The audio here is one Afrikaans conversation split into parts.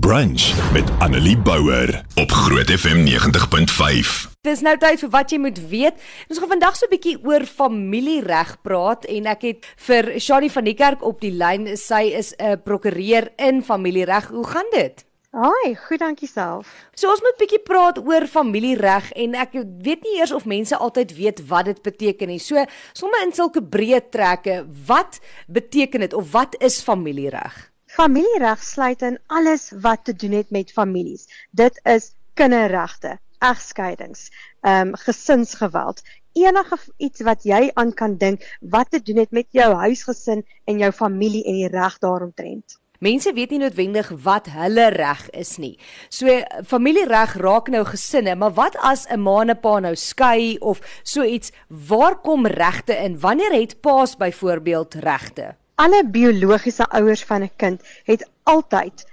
Brunch met Annelie Bouwer op Groot FM 90.5. Dis nou tyd vir wat jy moet weet. Ons gaan vandag so 'n bietjie oor familiereg praat en ek het vir Shani van die kerk op die lyn. Sy is 'n prokureur in familiereg. Hoe gaan dit? Haai, goed dankie self. So ons moet bietjie praat oor familiereg en ek weet nie eers of mense altyd weet wat dit beteken nie. So sommer in sulke breë trekke, wat beteken dit of wat is familiereg? Familiereg sluit in alles wat te doen het met families. Dit is kinderregte, egskeidings, ehm um, gesinsgeweld, enige iets wat jy aan kan dink wat te doen het met jou huisgesin en jou familie en die reg daaromtrent. Mense weet nie noodwendig wat hulle reg is nie. So familiereg raak nou gesinne, maar wat as 'n ma en 'n pa nou skei of so iets, waar kom regte in? Wanneer het paas byvoorbeeld regte? Alle biologiese ouers van 'n kind het altyd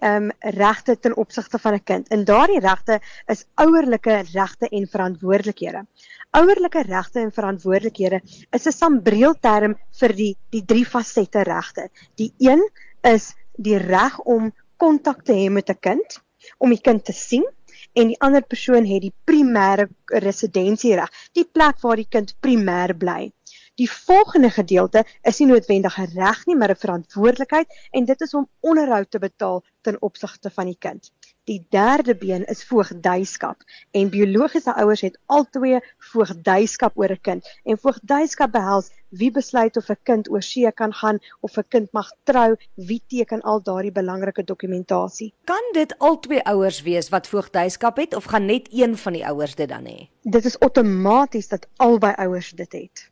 um, regte ten opsigte van 'n kind. En daardie regte is ouerlike regte en verantwoordelikhede. Ouerlike regte en verantwoordelikhede is 'n sambreelterm vir die die drie fasette regte. Die een is die reg om kontak te hê met 'n kind, om die kind te sien en die ander persoon het die primêre residensiereg, die plek waar die kind primêr bly. Die volgende gedeelte is nie noodwendig 'n reg nie, maar 'n verantwoordelikheid en dit is om onderhoud te betaal ten opsigte van die kind. Die derde been is voogdyskap en biologiese ouers het albei voogdyskap oor 'n kind en voogdyskap behels wie besluit of 'n kind oor see kan gaan of 'n kind mag trou, wie teken al daardie belangrike dokumentasie. Kan dit albei ouers wees wat voogdyskap het of gaan net een van die ouers dit dan hê? Dit is outomaties dat albei ouers dit het.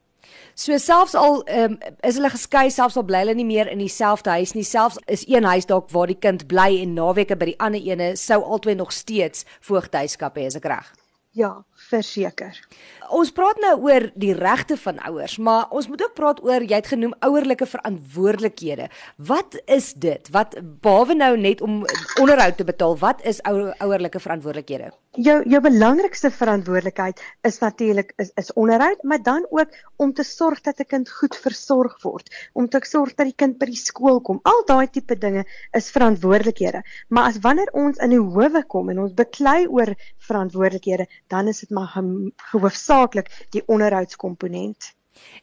So selfs al um, is hulle geskei, selfs al bly hulle nie meer in dieselfde huis nie, selfs is een huis dalk waar die kind bly en naweke by die ander ene sou albei nog steeds voogdyskap hê, is ek reg? Ja, verseker. Ons praat nou oor die regte van ouers, maar ons moet ook praat oor jy het genoem ouerlike verantwoordelikhede. Wat is dit? Wat behalwe nou net om onderhoud te betaal, wat is ou ouerlike verantwoordelikhede? Jou jou belangrikste verantwoordelikheid is natuurlik is is onderhoud, maar dan ook om te sorg dat 'n kind goed versorg word, om te sorg dat die kind by die skool kom. Al daai tipe dinge is verantwoordelikhede. Maar as wanneer ons in die howe kom en ons beklei oor verantwoordelikhede, dan is dit maar hoofsaaklik die onderhoudskomponent.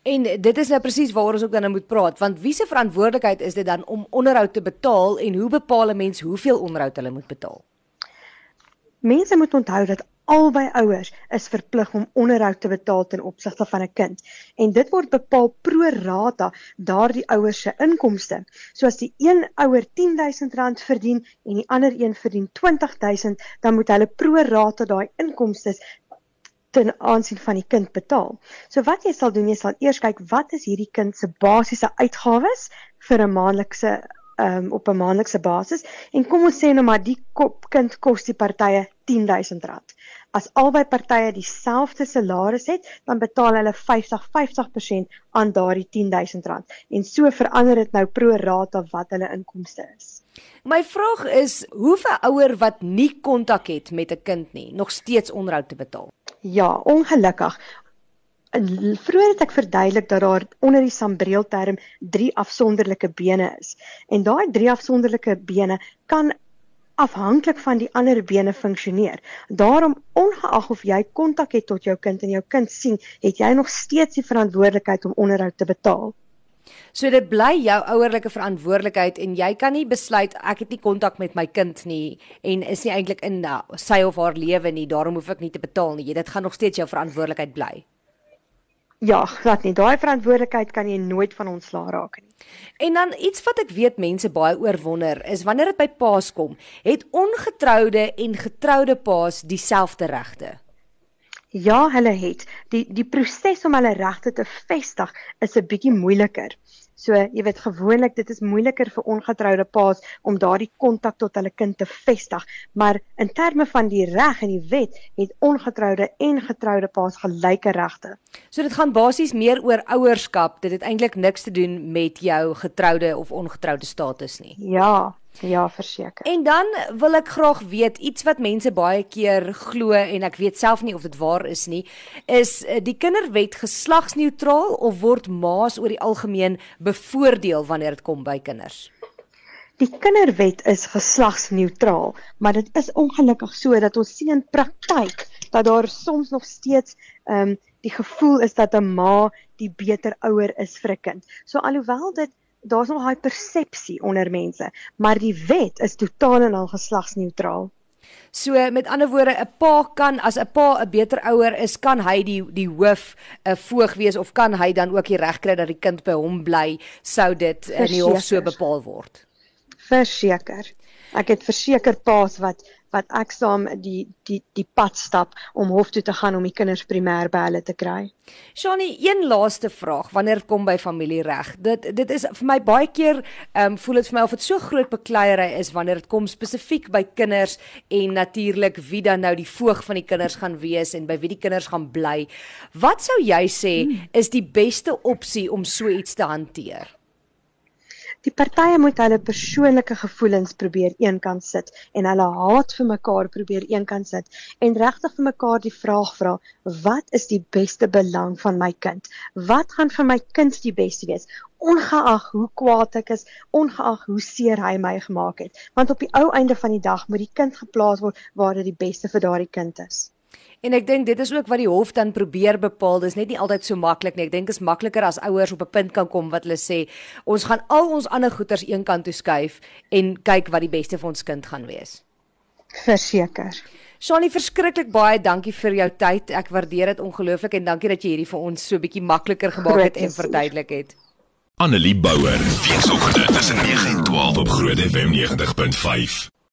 En dit is nou presies waaroor ons ook dan nou moet praat, want wie se verantwoordelikheid is dit dan om onderhoud te betaal en hoe bepaal 'n mens hoeveel onderhoud hulle moet betaal? Mense moet onthou dat albei ouers is verplig om onderhoud te betaal ten opsigte van 'n kind en dit word bepaal pro rata daardie ouers se inkomste. So as die een ouer R10000 verdien en die ander een verdien R20000, dan moet hulle pro rata daai inkomste ten aansien van die kind betaal. So wat jy sal doen, jy sal eers kyk wat is hierdie kind se basiese uitgawes vir 'n maandelikse um, op 'n maandelikse basis en kom ons sê nou maar die kind kos die partye R10000. As albei partye dieselfde salaris het, dan betaal hulle 50 50% aan daardie R10000 en so verander dit nou pro rata wat hulle inkomste is. My vraag is, hoeveel ouer wat nie kontak het met 'n kind nie, nog steeds onderhoud te betaal? Ja, ongelukkig vroeër het ek verduidelik dat daar onder die sambreelterm drie afsonderlike bene is. En daai drie afsonderlike bene kan afhanklik van die ander bene funksioneer. Daarom ongeag of jy kontak het tot jou kind en jou kind sien, het jy nog steeds die verantwoordelikheid om onderhoud te betaal. So dit bly jou ouerlike verantwoordelikheid en jy kan nie besluit ek het nie kontak met my kind nie en is nie eintlik in sy of haar lewe nie, daarom hoef ek nie te betaal nie. Dit gaan nog steeds jou verantwoordelikheid bly. Ja, glad nie. Daai verantwoordelikheid kan jy nooit van ontslaa raak nie. En dan iets wat ek weet mense baie oor wonder is wanneer dit by paas kom, het ongetroude en getroude paas dieselfde regte? Ja, hulle het. Die die proses om hulle regte te vestig is 'n bietjie moeiliker. So, jy weet gewoonlik dit is moeiliker vir ongetroude paas om daardie kontak tot hulle kind te vestig, maar in terme van die reg en die wet het ongetroude en getroude paas gelyke regte. So dit gaan basies meer oor ouerskap, dit het eintlik niks te doen met jou getroude of ongetroude status nie. Ja, Ja, verseker. En dan wil ek graag weet iets wat mense baie keer glo en ek weet self nie of dit waar is nie, is eh, die kinderwet geslagsneutraal of word maas oor die algemeen bevoordeel wanneer dit kom by kinders? Die kinderwet is geslagsneutraal, maar dit is ongelukkig so dat ons sien in praktyk dat daar soms nog steeds ehm um, die gevoel is dat 'n ma die beter ouer is vir 'n kind. So alhoewel dit daar's nog daai persepsie onder mense, maar die wet is totaal en al geslagsneutraal. So met ander woorde, 'n pa kan as 'n pa 'n beter ouer is, kan hy die die hoof 'n voog wees of kan hy dan ook die reg kry dat die kind by hom bly sou dit in die hof so bepaal word. Verseker. Ek het verseker paas wat wat ek saam die die die pad stap om hof toe te gaan om die kinders primêr by hulle te kry. Shani, een laaste vraag wanneer kom by familiereg. Dit dit is vir my baie keer ehm um, voel dit vir my of dit so groot bekleierery is wanneer dit kom spesifiek by kinders en natuurlik wie dan nou die voog van die kinders gaan wees en by wie die kinders gaan bly. Wat sou jy sê hmm. is die beste opsie om so iets te hanteer? Die partye moet hulle persoonlike gevoelens probeer eenkant sit en hulle haat vir mekaar probeer eenkant sit en regtig vir mekaar die vraag vra: Wat is die beste belang van my kind? Wat gaan vir my kind die beste wees? Ongeag hoe kwaad ek is, ongeag hoe seer hy my gemaak het, want op die ou einde van die dag moet die kind geplaas word waar dit die beste vir daardie kind is. En ek dink dit is ook wat die hof dan probeer bepaal. Dis net nie altyd so maklik nie. Ek dink is makliker as ouers op 'n punt kan kom wat hulle sê, ons gaan al ons ander goeders eenkant toe skuif en kyk wat die beste vir ons kind gaan wees. Verseker. Shani, verskriklik baie dankie vir jou tyd. Ek waardeer dit ongelooflik en dankie dat jy hierdie vir ons so bietjie makliker gemaak het en verduidelik het. Annelie Bouwer, weekoggend tussen 9 en 12 op Groot FM 90.5.